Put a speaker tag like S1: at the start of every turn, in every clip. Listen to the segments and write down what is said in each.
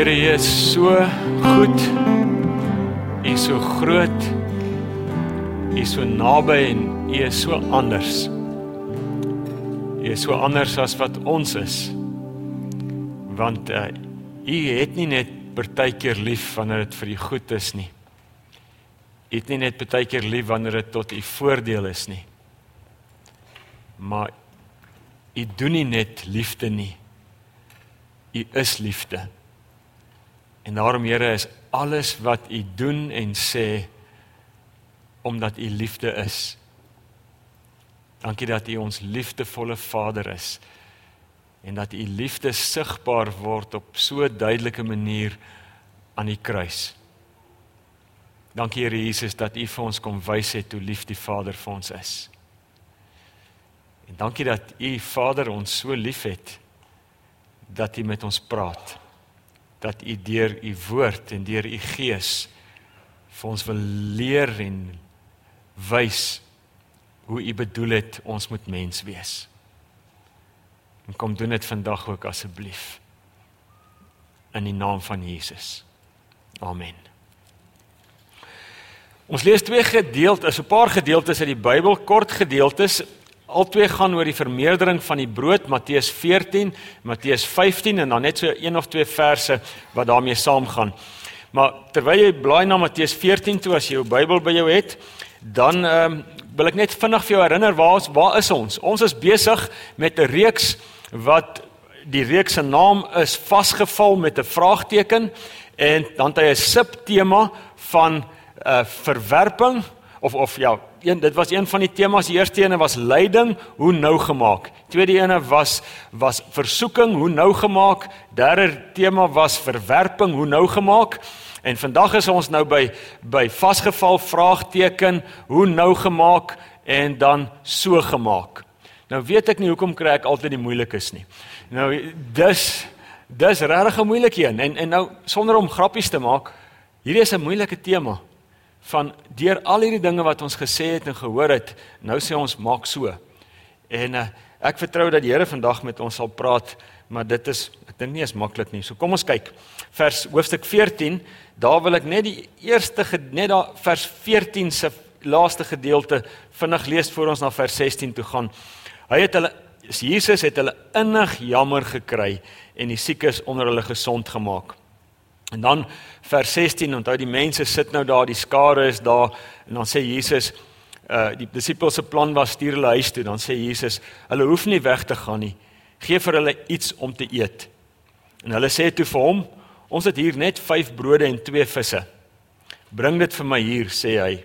S1: Here, U is so goed. U is so groot. U is so naby en U is so anders. U is so anders as wat ons is. Want uh, U het nie net partykeer lief wanneer dit vir U goed is nie. U het nie net partykeer lief wanneer dit tot U voordeel is nie. Maar U doen nie net liefde nie. U is liefde. En daarom Here is alles wat U doen en sê omdat U liefde is. Dankie dat U ons liefdevolle Vader is en dat U liefde sigbaar word op so 'n duidelike manier aan die kruis. Dankie Here Jesus dat U vir ons kom wys het hoe lief die Vader vir ons is. En dankie dat U Vader ons so liefhet dat U met ons praat dat u deur u woord en deur u gees vir ons wil leer en wys hoe u bedoel het ons moet mens wees. En kom doen dit vandag ook asseblief. In die naam van Jesus. Amen. Ons lees twee gedeeltes, 'n paar gedeeltes uit die Bybel, kort gedeeltes Albei gaan oor die vermeerdering van die brood Matteus 14, Matteus 15 en dan net so een of twee verse wat daarmee saamgaan. Maar terwyl jy blaai na Matteus 14 toe as jy jou Bybel by jou het, dan ehm um, wil ek net vinnig vir jou herinner waar ons waar is ons? Ons is besig met 'n reeks wat die reeks se naam is vasgeval met 'n vraagteken en dan het hy 'n subtema van uh, verwerping of of ja, een dit was een van die temas. Die eerste ene was lyding, hoe nou gemaak. Tweede ene was was versoeking, hoe nou gemaak. Derde tema was verwerping, hoe nou gemaak. En vandag is ons nou by by vasgeval vraagteken, hoe nou gemaak en dan so gemaak. Nou weet ek nie hoekom kry ek altyd die moeilikes nie. Nou dis dis regtig 'n moeilike een en en nou sonder om grappies te maak, hierdie is 'n moeilike tema van deur al hierdie dinge wat ons gesê het en gehoor het, nou sê ons maak so. En uh, ek vertrou dat die Here vandag met ons sal praat, maar dit is ek dink nie is maklik nie. So kom ons kyk. Vers hoofstuk 14, daar wil ek net die eerste net daar vers 14 se laaste gedeelte vinnig lees voor ons na vers 16 toe gaan. Hy het hulle Jesus het hulle innig jammer gekry en die siekes onder hulle gesond gemaak. En dan vers 16 onthou die mense sit nou daar, die skare is daar en dan sê Jesus uh die disippels se plan was stuur hulle huis toe. Dan sê Jesus, hulle hoef nie weg te gaan nie. Geef vir hulle iets om te eet. En hulle sê toe vir hom, ons het hier net 5 brode en 2 visse. Bring dit vir my hier, sê hy.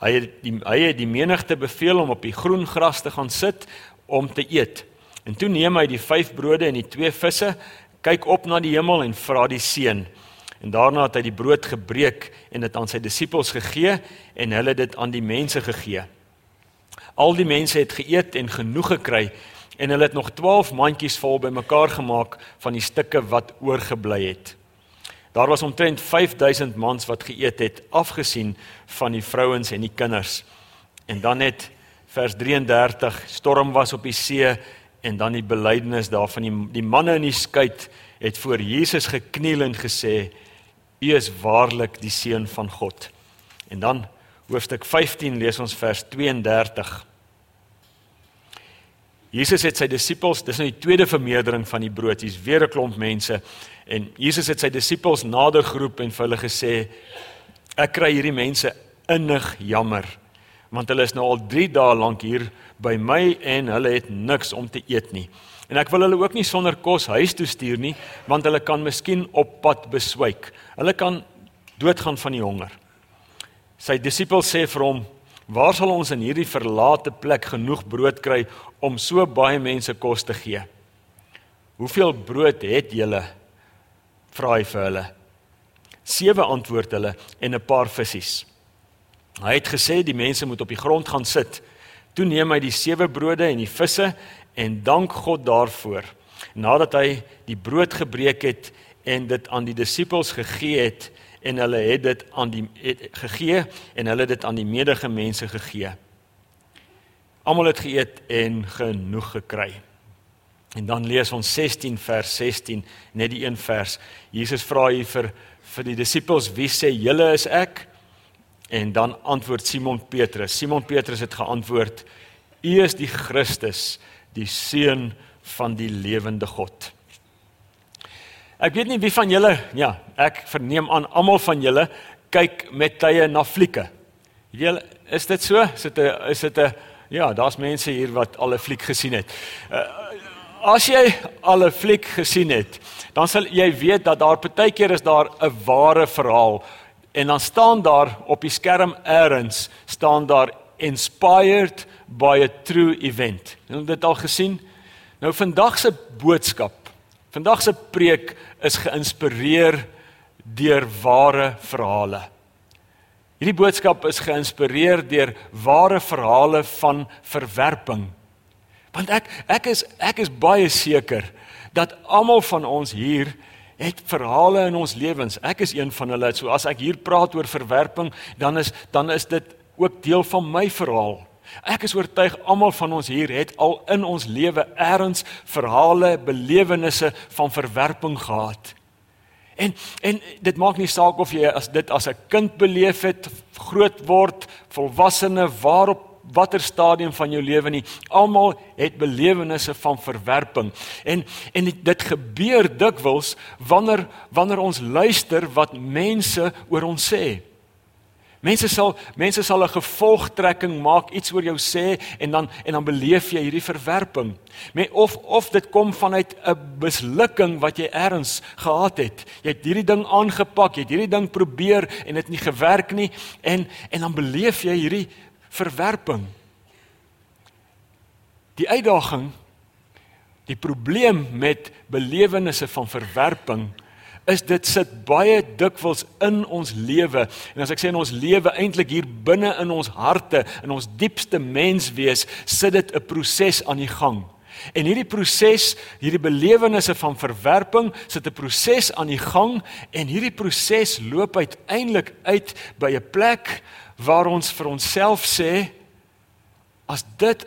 S1: Hy het die hy het die menigte beveel om op die groen gras te gaan sit om te eet. En toe neem hy die 5 brode en die 2 visse, kyk op na die hemel en vra die seun En daarna het hy die brood gebreek en dit aan sy disippels gegee en hulle dit aan die mense gegee. Al die mense het geëet en genoeg gekry en hulle het nog 12 mandjies vol bymekaar gemaak van die stukke wat oorgebly het. Daar was omtrent 5000 mans wat geëet het, afgesien van die vrouens en die kinders. En dan net vers 33, storm was op die see en dan die belydenis daarvan die die manne in die skei het voor Jesus gekniel en gesê U is waarlik die seun van God. En dan hoofstuk 15 lees ons vers 32. Jesus het sy disippels, dis nou die tweede vermeerdering van die brood. Hier's weer 'n klomp mense en Jesus het sy disippels nader geroep en vir hulle gesê: Ek kry hierdie mense innig jammer want hulle is nou al 3 dae lank hier by my en hulle het niks om te eet nie. En ek wil hulle ook nie sonder kos huis toe stuur nie, want hulle kan miskien op pad beswyk. Hulle kan doodgaan van die honger. Sy disippels sê vir hom: "Waar sal ons in hierdie verlate plek genoeg brood kry om so baie mense kos te gee?" "Hoeveel brood het julle?" vra hy vir hulle. "Sewe," antwoord hulle, "en 'n paar visse." Hy het gesê die mense moet op die grond gaan sit. Toe neem hy die sewe brode en die visse en dank God daarvoor. Nadat hy die brood gebreek het en dit aan die disippels gegee het en hulle het dit aan die het, gegee en hulle dit aan die medige mense gegee. Almal het geëet en genoeg gekry. En dan lees ons 16 vers 16, net die een vers. Jesus vra hier vir vir die disippels, "Wie sê julle is ek?" En dan antwoord Simon Petrus. Simon Petrus het geantwoord: "U is die Christus, die seun van die lewende God." Ek weet nie wie van julle, ja, ek verneem aan almal van julle kyk met tye na flieke. Julle, is dit so? Is dit 'n is dit 'n ja, daar's mense hier wat al 'n fliek gesien het. Uh, as jy al 'n fliek gesien het, dan sal jy weet dat daar partykeer is daar 'n ware verhaal en dan staan daar op die skerm eers staan daar inspired by a true event. Het jy dit al gesien? Nou vandag se boodskap, vandag se preek is geïnspireer deur ware verhale. Hierdie boodskap is geïnspireer deur ware verhale van verwerping. Want ek ek is ek is baie seker dat almal van ons hier het verhale in ons lewens. Ek is een van hulle. So as ek hier praat oor verwerping, dan is dan is dit ook deel van my verhaal. Ek is oortuig almal van ons hier het al in ons lewe eers verhale, belewennisse van verwerping gehad. En en dit maak nie saak of jy as dit as 'n kind beleef het, groot word, volwassene, waarop watter stadium van jou lewe nie. Almal het belewennisse van verwerping. En en dit gebeur dikwels wanneer wanneer ons luister wat mense oor ons sê. Mense sal mense sal 'n gevolgtrekking maak iets oor jou sê en dan en dan beleef jy hierdie verwerping. Met of of dit kom vanuit 'n mislukking wat jy eers gehad het. Jy het hierdie ding aangepak, jy het hierdie ding probeer en dit nie gewerk nie en en dan beleef jy hierdie verwerping. Die uitdaging, die probleem met belewennisse van verwerping is dit sit baie dikwels in ons lewe. En as ek sê in ons lewe eintlik hier binne in ons harte, in ons diepste menswees, sit dit 'n proses aan die gang. En hierdie proses, hierdie belewennisse van verwerping, sit 'n proses aan die gang en hierdie proses loop uiteindelik uit by 'n plek waar ons vir onsself sê as dit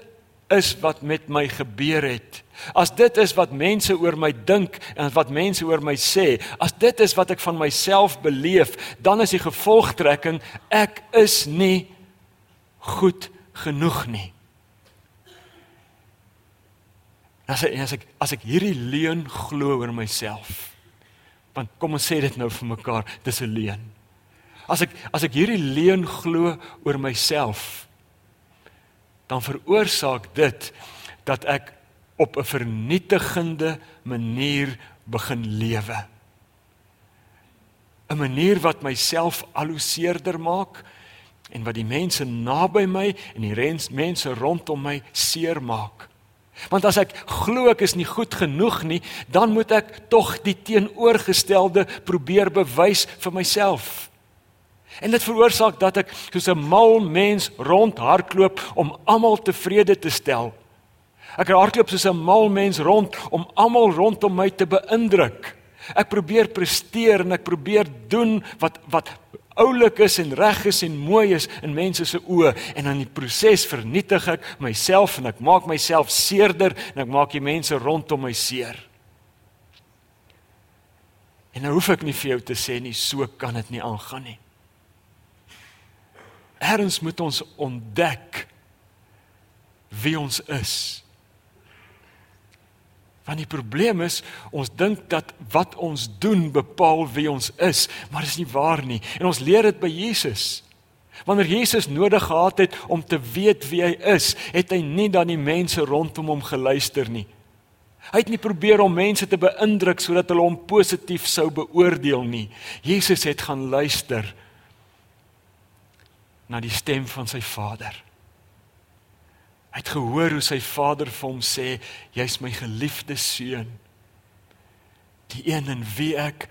S1: is wat met my gebeur het. As dit is wat mense oor my dink en wat mense oor my sê as dit is wat ek van myself beleef dan is die gevolgtrekking ek is nie goed genoeg nie. As ek as ek as ek hierdie leuen glo oor myself want kom ons sê dit nou vir mekaar dis 'n leuen. As ek as ek hierdie leuen glo oor myself, dan veroorsaak dit dat ek op 'n vernietigende manier begin lewe. 'n Manier wat myself aluseerder maak en wat die mense naby my en die rens mense rondom my seermaak. Want as ek glo ek is nie goed genoeg nie, dan moet ek tog die teenoorgestelde probeer bewys vir myself. En dit veroorsaak dat ek soos 'n mal mens rondhardloop om almal tevrede te stel. Ek hardloop soos 'n mal mens rond om almal rondom my te beïndruk. Ek probeer presteer en ek probeer doen wat wat oulik is en reg is en mooi is in mense se oë en in die proses vernietig ek myself en ek maak myself seerder en ek maak die mense rondom my seer. En nou hoef ek nie vir jou te sê nie so kan dit nie aangaan nie. Erns moet ons ontdek wie ons is. Want die probleem is, ons dink dat wat ons doen bepaal wie ons is, maar dit is nie waar nie. En ons leer dit by Jesus. Wanneer Jesus nodig gehad het om te weet wie hy is, het hy nie dan die mense rondom hom geluister nie. Hy het nie probeer om mense te beïndruk sodat hulle hom positief sou beoordeel nie. Jesus het gaan luister na die stem van sy vader. Hy het gehoor hoe sy vader vir hom sê, "Jy's my geliefde seun, die een in wie ek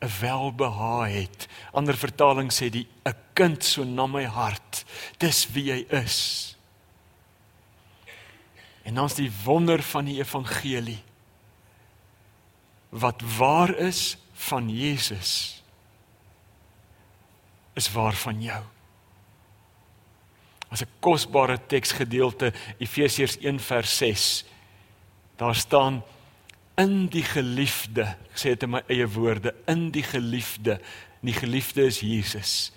S1: 'n welbehae het." Ander vertaling sê die 'n kind so na my hart. Dis wie hy is. En dan's die wonder van die evangelie wat waar is van Jesus is waar van jou was 'n kosbare teksgedeelte Efesiërs 1 vers 6. Daar staan in die geliefde, ek sê dit in my eie woorde, in die geliefde. Die geliefde is Jesus.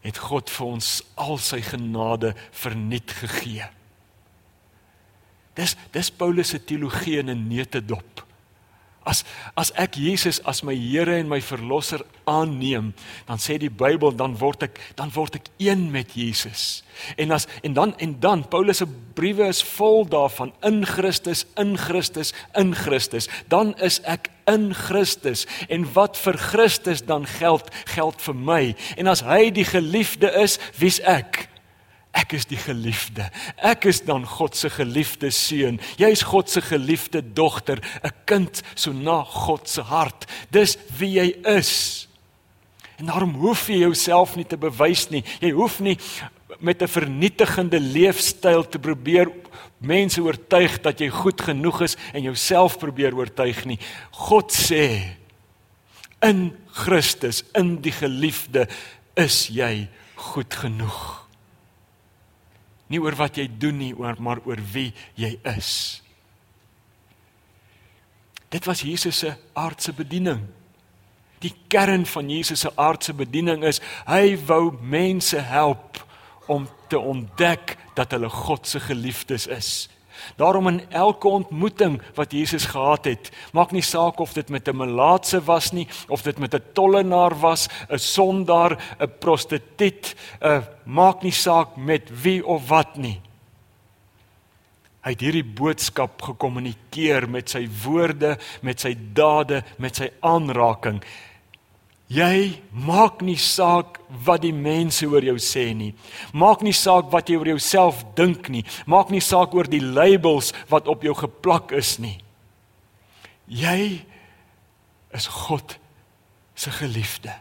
S1: Het God vir ons al sy genade verniet gegee. Dis dis Paulus se teologie in 'n neutedop. As as ek Jesus as my Here en my verlosser aanneem, dan sê die Bybel dan word ek dan word ek een met Jesus. En as en dan en dan Paulus se briewe is vol daarvan in Christus, in Christus, in Christus. Dan is ek in Christus en wat vir Christus dan geld, geld vir my. En as hy die geliefde is, wie's ek? Ek is die geliefde. Ek is dan God se geliefde seun. Jy's God se geliefde dogter, 'n kind so na God se hart. Dis wie jy is. En daarom hoef jy jouself nie te bewys nie. Jy hoef nie met 'n vernietigende leefstyl te probeer mense oortuig dat jy goed genoeg is en jouself probeer oortuig nie. God sê in Christus, in die geliefde, is jy goed genoeg nie oor wat jy doen nie, maar oor wie jy is. Dit was Jesus se aardse bediening. Die kern van Jesus se aardse bediening is hy wou mense help om te ontdek dat hulle God se geliefdes is. Daarom in elke ontmoeting wat Jesus gehad het, maak nie saak of dit met 'n melaatse was nie, of dit met 'n tollenaar was, 'n sondaar, 'n prostituut, 'n maak nie saak met wie of wat nie. Hy het hierdie boodskap gekommunikeer met sy woorde, met sy dade, met sy aanraking. Jy maak nie saak wat die mense oor jou sê nie. Maak nie saak wat jy oor jouself dink nie. Maak nie saak oor die labels wat op jou geplak is nie. Jy is God se geliefde.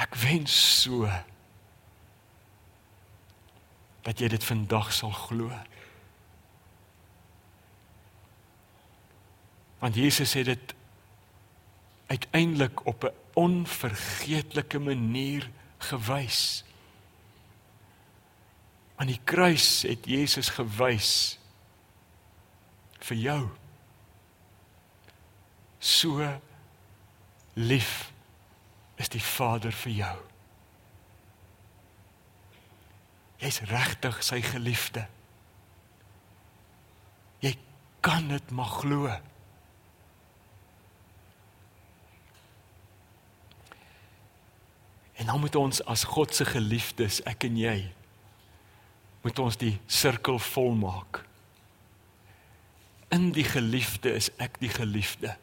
S1: Ek wens so dat jy dit vandag sal glo. Want Jesus het dit uiteindelik op 'n onvergeetlike manier gewys. Aan die kruis het Jesus gewys vir jou. So lief is die Vader vir jou. Jy's regtig sy geliefde. Jy kan dit maar glo. En dan moet ons as God se geliefdes, ek en jy, moet ons die sirkel volmaak. In die geliefde is ek die geliefde.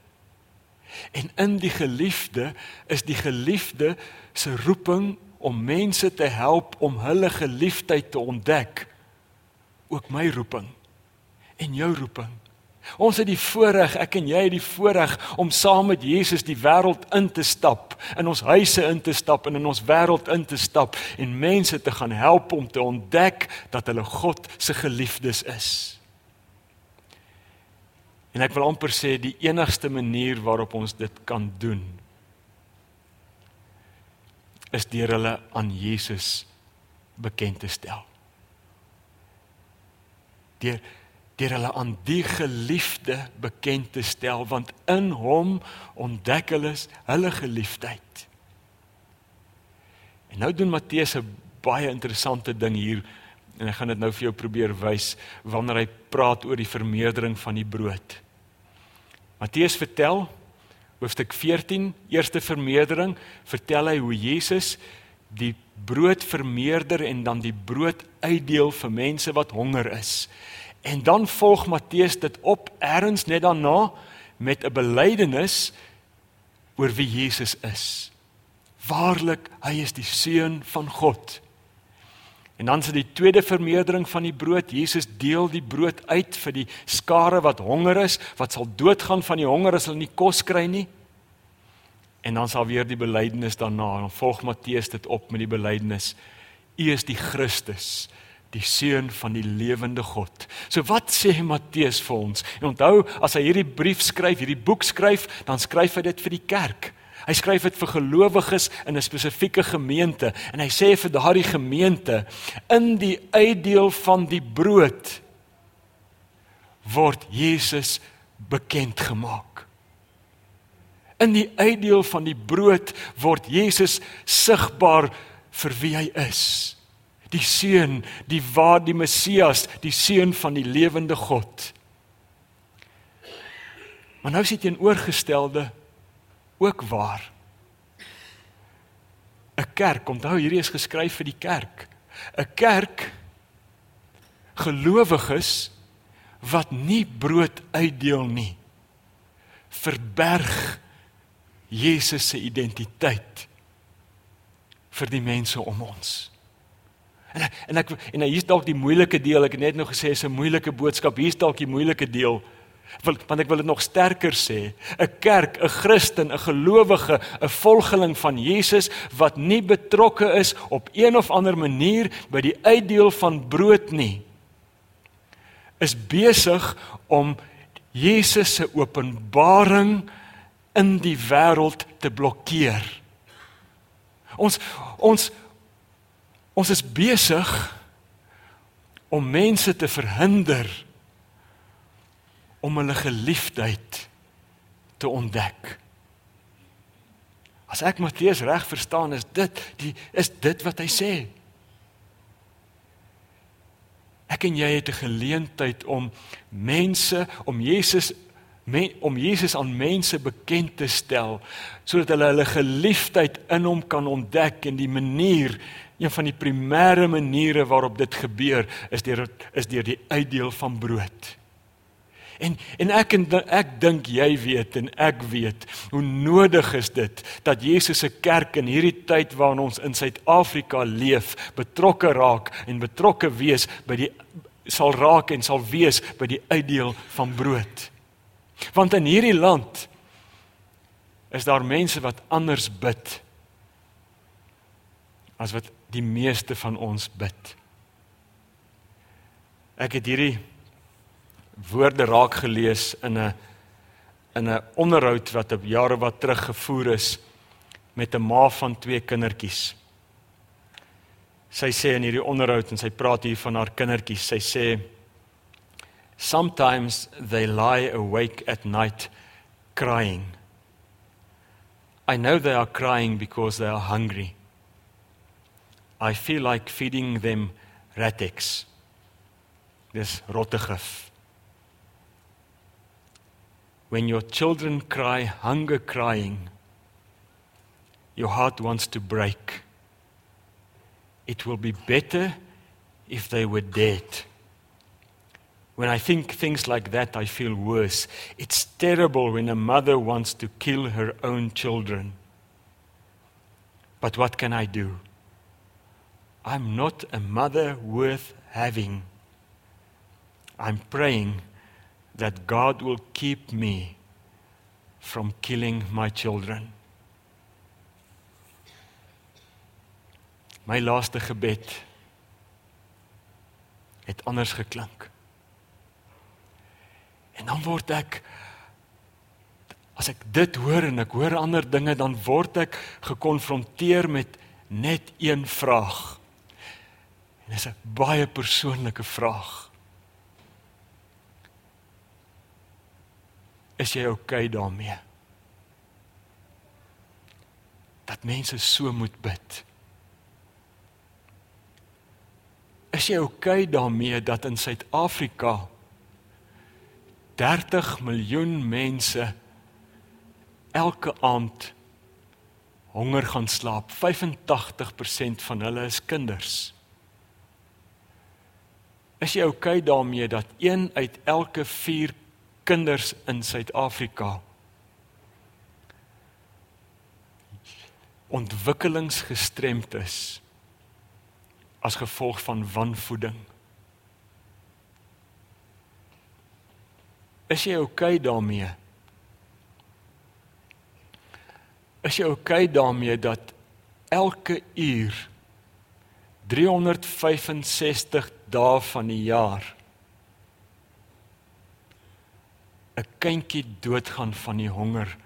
S1: En in die geliefde is die geliefde se roeping om mense te help om hulle geliefdheid te ontdek. Ook my roeping en jou roeping. Ons het die voorreg, ek en jy het die voorreg om saam met Jesus die wêreld in te stap, in ons huise in te stap en in ons wêreld in te stap en mense te gaan help om te ontdek dat hulle God se geliefdes is. En ek wil amper sê die enigste manier waarop ons dit kan doen is deur hulle aan Jesus bekend te stel. Deur deur hulle aan die geliefde bekend te stel want in hom ontdek hulle hulle geliefdheid. En nou doen Matteus 'n baie interessante ding hier en ek gaan dit nou vir jou probeer wys wanneer hy praat oor die vermeerdering van die brood. Matteus vertel hoofstuk 14 eerste vermeerdering vertel hy hoe Jesus die brood vermeerder en dan die brood uitdeel vir mense wat honger is. En dan volg Matteus dit op ergens net daarna met 'n belydenis oor wie Jesus is. Waarlik, hy is die seun van God. En dan sit die tweede vermeerdering van die brood. Jesus deel die brood uit vir die skare wat honger is, wat sal doodgaan van die honger as hulle nie kos kry nie. En dan sal weer die belydenis daarna. Dan volg Matteus dit op met die belydenis: U is die Christus, die seun van die lewende God. So wat sê Matteus vir ons? En onthou, as hy hierdie brief skryf, hierdie boek skryf, dan skryf hy dit vir die kerk. Hy skryf dit vir gelowiges in 'n spesifieke gemeente en hy sê vir daardie gemeente in die uitdeel van die brood word Jesus bekend gemaak. In die uitdeel van die brood word Jesus sigbaar vir wie hy is. Die seun, die waar die Messias, die seun van die lewende God. Maar nou is dit teenoorgestelde ook waar. 'n Kerk, onthou hierdie is geskryf vir die kerk. 'n Kerk gelowiges wat nie brood uitdeel nie verberg Jesus se identiteit vir die mense om ons. En en ek en hier's dalk die moeilike deel. Ek het net nou gesê is 'n moeilike boodskap. Hier's dalk die moeilike deel. Wil want ek wil dit nog sterker sê. 'n Kerk, 'n Christen, 'n gelowige, 'n volgeling van Jesus wat nie betrokke is op een of ander manier by die uitdeel van brood nie, is besig om Jesus se openbaring in die wêreld te blokkeer. Ons ons ons is besig om mense te verhinder om hulle geliefdheid te ontdek. As ek Matteus reg verstaan, is dit die is dit wat hy sê. Ek en jy het 'n geleentheid om mense om Jesus men, om Jesus aan mense bekend te stel sodat hulle hulle geliefdheid in hom kan ontdek en die manier een van die primêre maniere waarop dit gebeur is deur is deur die uitdeel van brood. En en ek en ek dink jy weet en ek weet hoe nodig is dit dat Jesus se kerk in hierdie tyd waarin ons in Suid-Afrika leef betrokke raak en betrokke wees by die sal raak en sal wees by die uitdeel van brood. Want in hierdie land is daar mense wat anders bid as wat die meeste van ons bid. Ek het hierdie woorde raak gelees in 'n in 'n onderhoud wat op jare wat terug gevoer is met 'n ma van twee kindertjies. Sy sê in hierdie onderhoud en sy praat hier van haar kindertjies. Sy sê Sometimes they lie awake at night crying. I know they are crying because they are hungry. I feel like feeding them ratex. Dis rottegif. When your children cry hunger crying, your heart wants to break. It will be better if they were dead. When I think things like that, I feel worse. It's terrible when a mother wants to kill her own children. But what can I do? I'm not a mother worth having. I'm praying that God will keep me from killing my children. My laaste gebed het anders geklink. En dan word ek as ek dit hoor en ek hoor ander dinge dan word ek gekonfronteer met net een vraag. En dis 'n baie persoonlike vraag. Is jy oukei okay daarmee? Dat mense so moet bid. Is jy oukei okay daarmee dat in Suid-Afrika 30 miljoen mense elke aand honger gaan slaap. 85% van hulle is kinders. Is jy oukei okay daarmee dat een uit elke 4 kinders in Suid-Afrika ontwikkelingsgestremd is as gevolg van wanvoeding? Is jy oukei okay daarmee? Is jy oukei okay daarmee dat elke uur 365 dae van die jaar 'n kindjie doodgaan van die honger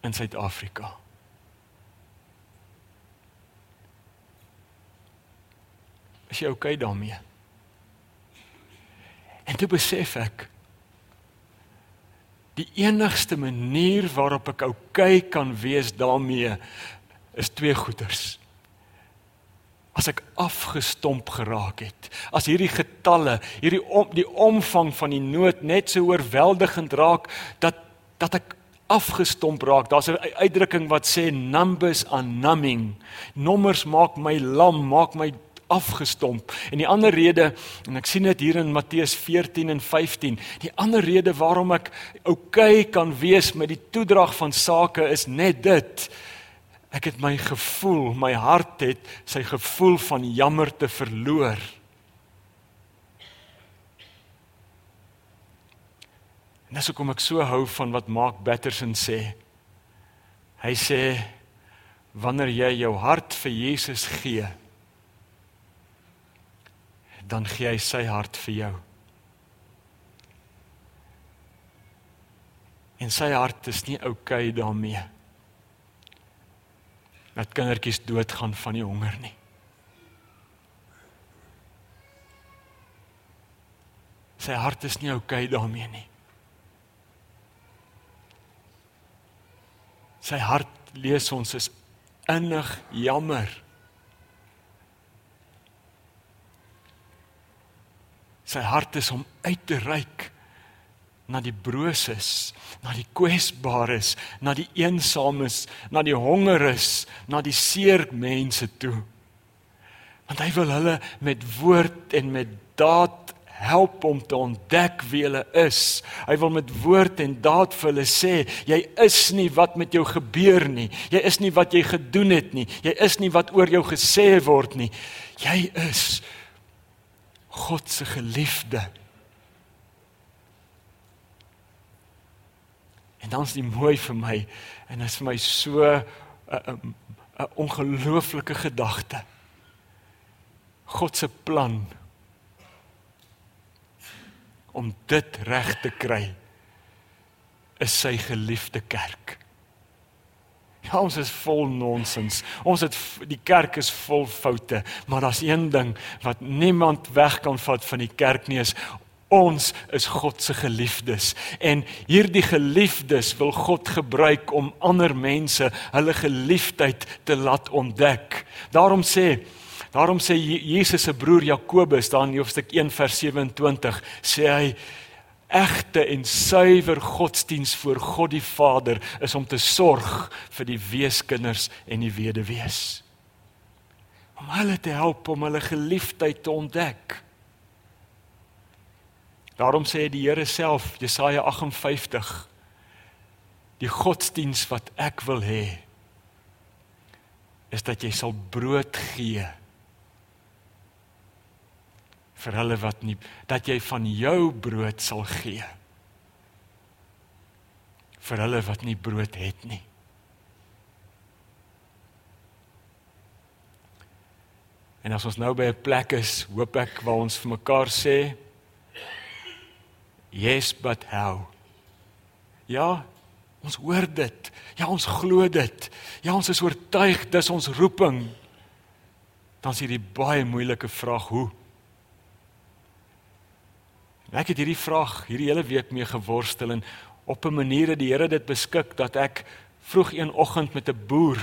S1: in Suid-Afrika? Is jy oukei okay daarmee? En toe besef ek Die enigste manier waarop ek oukei okay kan wees daarmee is twee goeders. As ek afgestomp geraak het, as hierdie getalle, hierdie om, die omvang van die nood net so oorweldigend raak dat dat ek afgestomp raak. Daar's 'n uitdrukking wat sê numbers are numbing. Nommers maak my lam, maak my afgestomp. En die ander rede, en ek sien dit hier in Matteus 14 en 15, die ander rede waarom ek oukei okay kan wees met die toedrag van sake is net dit. Ek het my gevoel, my hart het sy gevoel van jammer te verloor. En dis hoekom ek so hou van wat Mark Batterson sê. Hy sê wanneer jy jou hart vir Jesus gee, dan gee hy sy hart vir jou. En sy hart is nie oukei okay daarmee. Dat kindertjies doodgaan van die honger nie. Sy hart is nie oukei okay daarmee nie. Sy hart lees ons is innig jammer. Sy hart is om uit te reik na die broses, na die kwesbares, na die eensames, na die hongeres, na die seer mense toe. Want hy wil hulle met woord en met daad help om te ontdek wie hulle is. Hy wil met woord en daad vir hulle sê, jy is nie wat met jou gebeur nie. Jy is nie wat jy gedoen het nie. Jy is nie wat oor jou gesê word nie. Jy is God se geliefde. En dan is dit mooi vir my en dit is vir my so 'n 'n 'n ongelooflike gedagte. God se plan om dit reg te kry is sy geliefde kerk. Ja, ons is vol nonsens. Ons het die kerk is vol foute, maar daar's een ding wat niemand weg kan vat van die kerk nie is ons is God se geliefdes en hierdie geliefdes wil God gebruik om ander mense hulle geliefdheid te laat ontdek. Daarom sê Daarom sê Jesus se broer Jakobus daar in hoofstuk 1 vers 27 sê hy egte en suiwer godsdiens voor God die Vader is om te sorg vir die weeskinders en die weduwees. Om hulle te help om hulle geliefdheid te ontdek. Daarom sê die Here self Jesaja 58 die godsdiens wat ek wil hê is dat jy sal brood gee vir hulle wat nie dat jy van jou brood sal gee vir hulle wat nie brood het nie En as ons nou by 'n plek is, hoop ek waar ons vir mekaar sê Yes, but how? Ja, ons hoor dit. Ja, ons glo dit. Ja, ons is oortuig dis ons roeping. Dan is hierdie baie moeilike vraag hoe? Ek het hierdie vraag hierdie hele week mee geworstel en op 'n manier het die Here dit beskik dat ek vroeg een oggend met 'n boer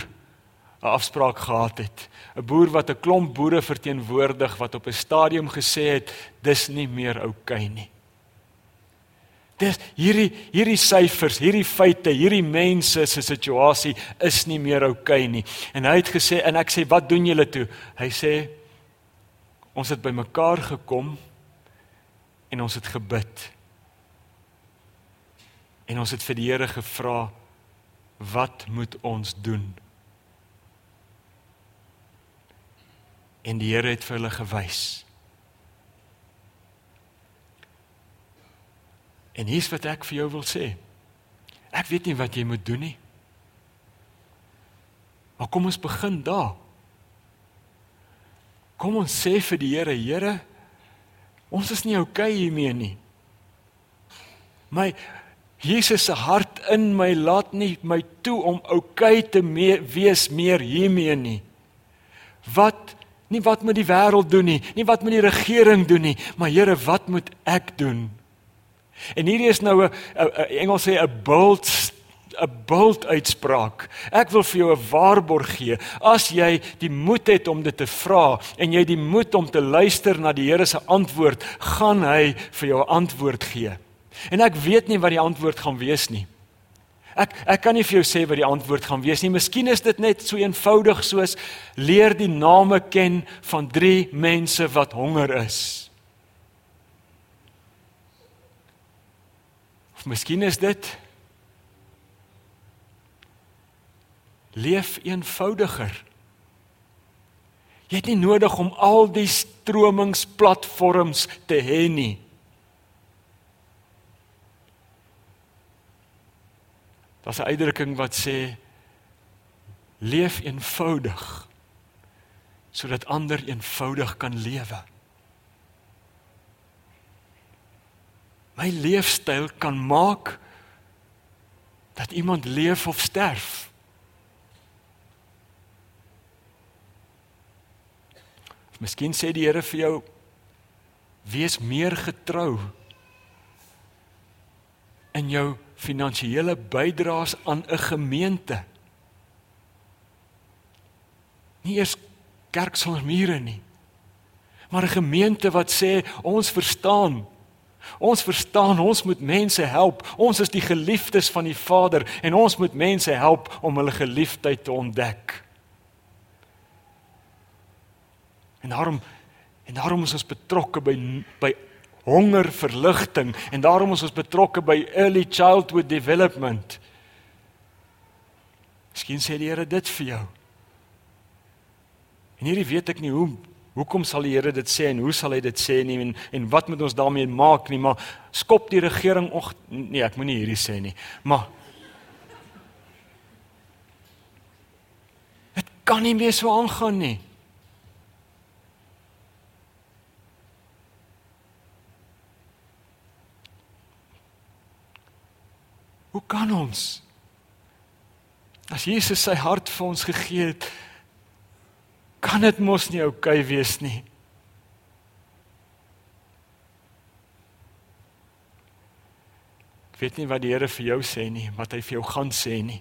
S1: 'n afspraak gehad het. 'n Boer wat 'n klomp boere verteenwoordig wat op 'n stadium gesê het dis nie meer oukei okay nie. Dis hierdie hierdie syfers, hierdie feite, hierdie mense se situasie is nie meer oukei okay nie. En hy het gesê en ek sê wat doen julle toe? Hy sê ons het bymekaar gekom en ons het gebid. En ons het vir die Here gevra wat moet ons doen? En die Here het vir hulle gewys. En hier's wat ek vir jou wil sê. Ek weet nie wat jy moet doen nie. Maar kom ons begin daar. Kom ons sê vir die Here, Here, Ons is nie oukei okay hiermee nie. My Jesus se hart in my laat nie my toe om oukei okay te mee, wees meer hiermee nie. Wat nie wat moet die wêreld doen nie, nie wat moet die regering doen nie, maar Here, wat moet ek doen? En hierdie is nou 'n Engels sê 'n bold 'n bold uitspraak. Ek wil vir jou 'n waarborg gee. As jy die moed het om dit te vra en jy die moed om te luister na die Here se antwoord, gaan hy vir jou 'n antwoord gee. En ek weet nie wat die antwoord gaan wees nie. Ek ek kan nie vir jou sê wat die antwoord gaan wees nie. Miskien is dit net so eenvoudig soos leer die name ken van 3 mense wat honger is. Of miskien is dit leef eenvoudiger. Jy het nie nodig om al die stromingsplatforms te hê nie. Daar's 'n uitdrukking wat sê leef eenvoudig sodat ander eenvoudig kan lewe. My leefstyl kan maak dat iemand leef of sterf. Miskien sê die Here vir jou wees meer getrou in jou finansiële bydraes aan 'n gemeente. Nie eers kerk sonder mure nie. Maar 'n gemeente wat sê ons verstaan. Ons verstaan ons moet mense help. Ons is die geliefdes van die Vader en ons moet mense help om hulle geliefdheid te ontdek. En daarom en daarom is ons betrokke by by honger verligting en daarom is ons betrokke by early childhood development. Miskien sê die Here dit vir jou. En hierdie weet ek nie hoe hoekom sal die Here dit sê en hoe sal hy dit sê nie en en wat moet ons daarmee maak nie, maar skop die regering och nee, ek moenie hierdie sê nie. Maar Dit kan nie meer so aangaan nie. Hoe kan ons? As Jesus sy hart vir ons gegee het, kan dit mos nie oukei okay wees nie. Ek weet nie wat die Here vir jou sê nie, wat hy vir jou gaan sê nie.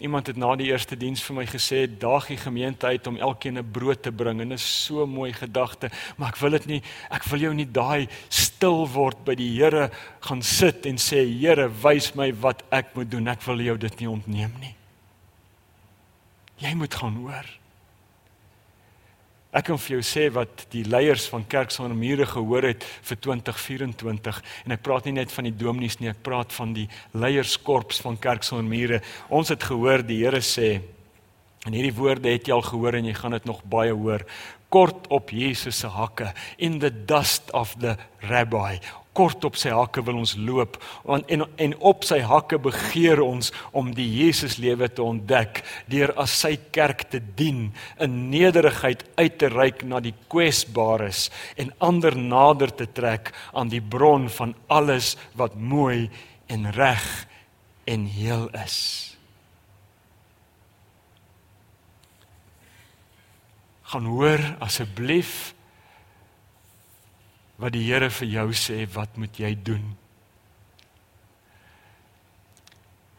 S1: Iemand het na die eerste diens vir my gesê daag die gemeente uit om elkeen 'n brood te bring en dit is so mooi gedagte, maar ek wil dit nie ek wil jou nie daai stil word by die Here gaan sit en sê Here, wys my wat ek moet doen. Ek wil jou dit nie ontneem nie. Jy moet gaan hoor. Ek kan vir jou sê wat die leiers van Kerk sonder mure gehoor het vir 2024 en ek praat nie net van die dominees nie, ek praat van die leierskorps van Kerk sonder mure. Ons het gehoor die Here sê en hierdie woorde het jy al gehoor en jy gaan dit nog baie hoor. Kort op Jesus se hakke in the dust of the rabbi kort op sy hakke wil ons loop want en en op sy hakke begeer ons om die Jesus lewe te ontdek deur as sy kerk te dien in nederigheid uit te reik na die kwesbares en ander nader te trek aan die bron van alles wat mooi en reg en heel is. Gaan hoor asseblief wat die Here vir jou sê wat moet jy doen?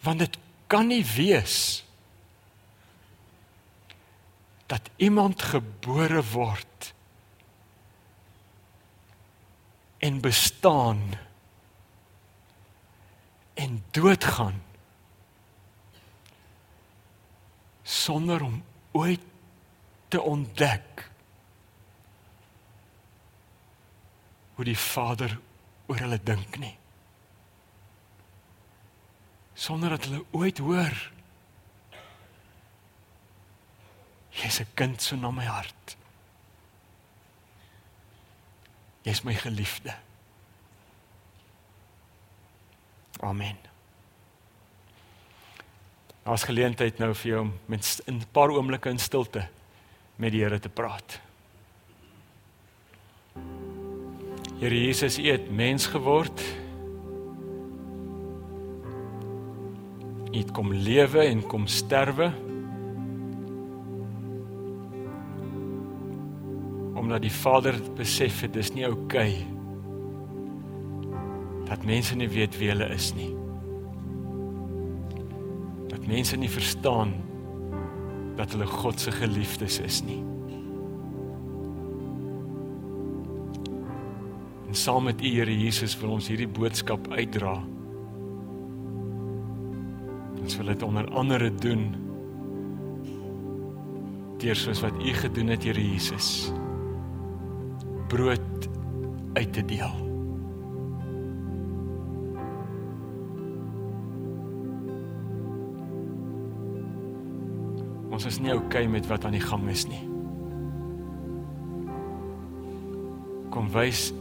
S1: Want dit kan nie wees dat iemand gebore word en bestaan en doodgaan sonder om ooit te ontdek hoe die Vader oor hulle dink nie. Sonder dat hulle ooit hoor Jy's 'n kind so na my hart. Jy's my geliefde. Amen. Ons geleentheid nou vir jou om met 'n paar oomblikke in stilte met die Here te praat. Here Jesus, U het mens geword. U het kom lewe en kom sterwe. Om omdat die Vader besef het dis nie oukei okay, dat mense nie weet wie hulle is nie. Dat mense nie verstaan dat hulle God se geliefdes is nie. En saam met U Here Jesus wil ons hierdie boodskap uitdra. Ons wil dit onder andere doen deur soos wat U gedoen het Here Jesus brood uit te deel. Ons is nie oukei okay met wat aan die gang is nie. Kom wys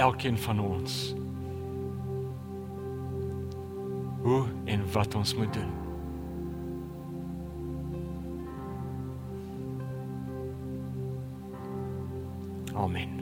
S1: elkeen van ons hoe en wat ons moet doen. Amen.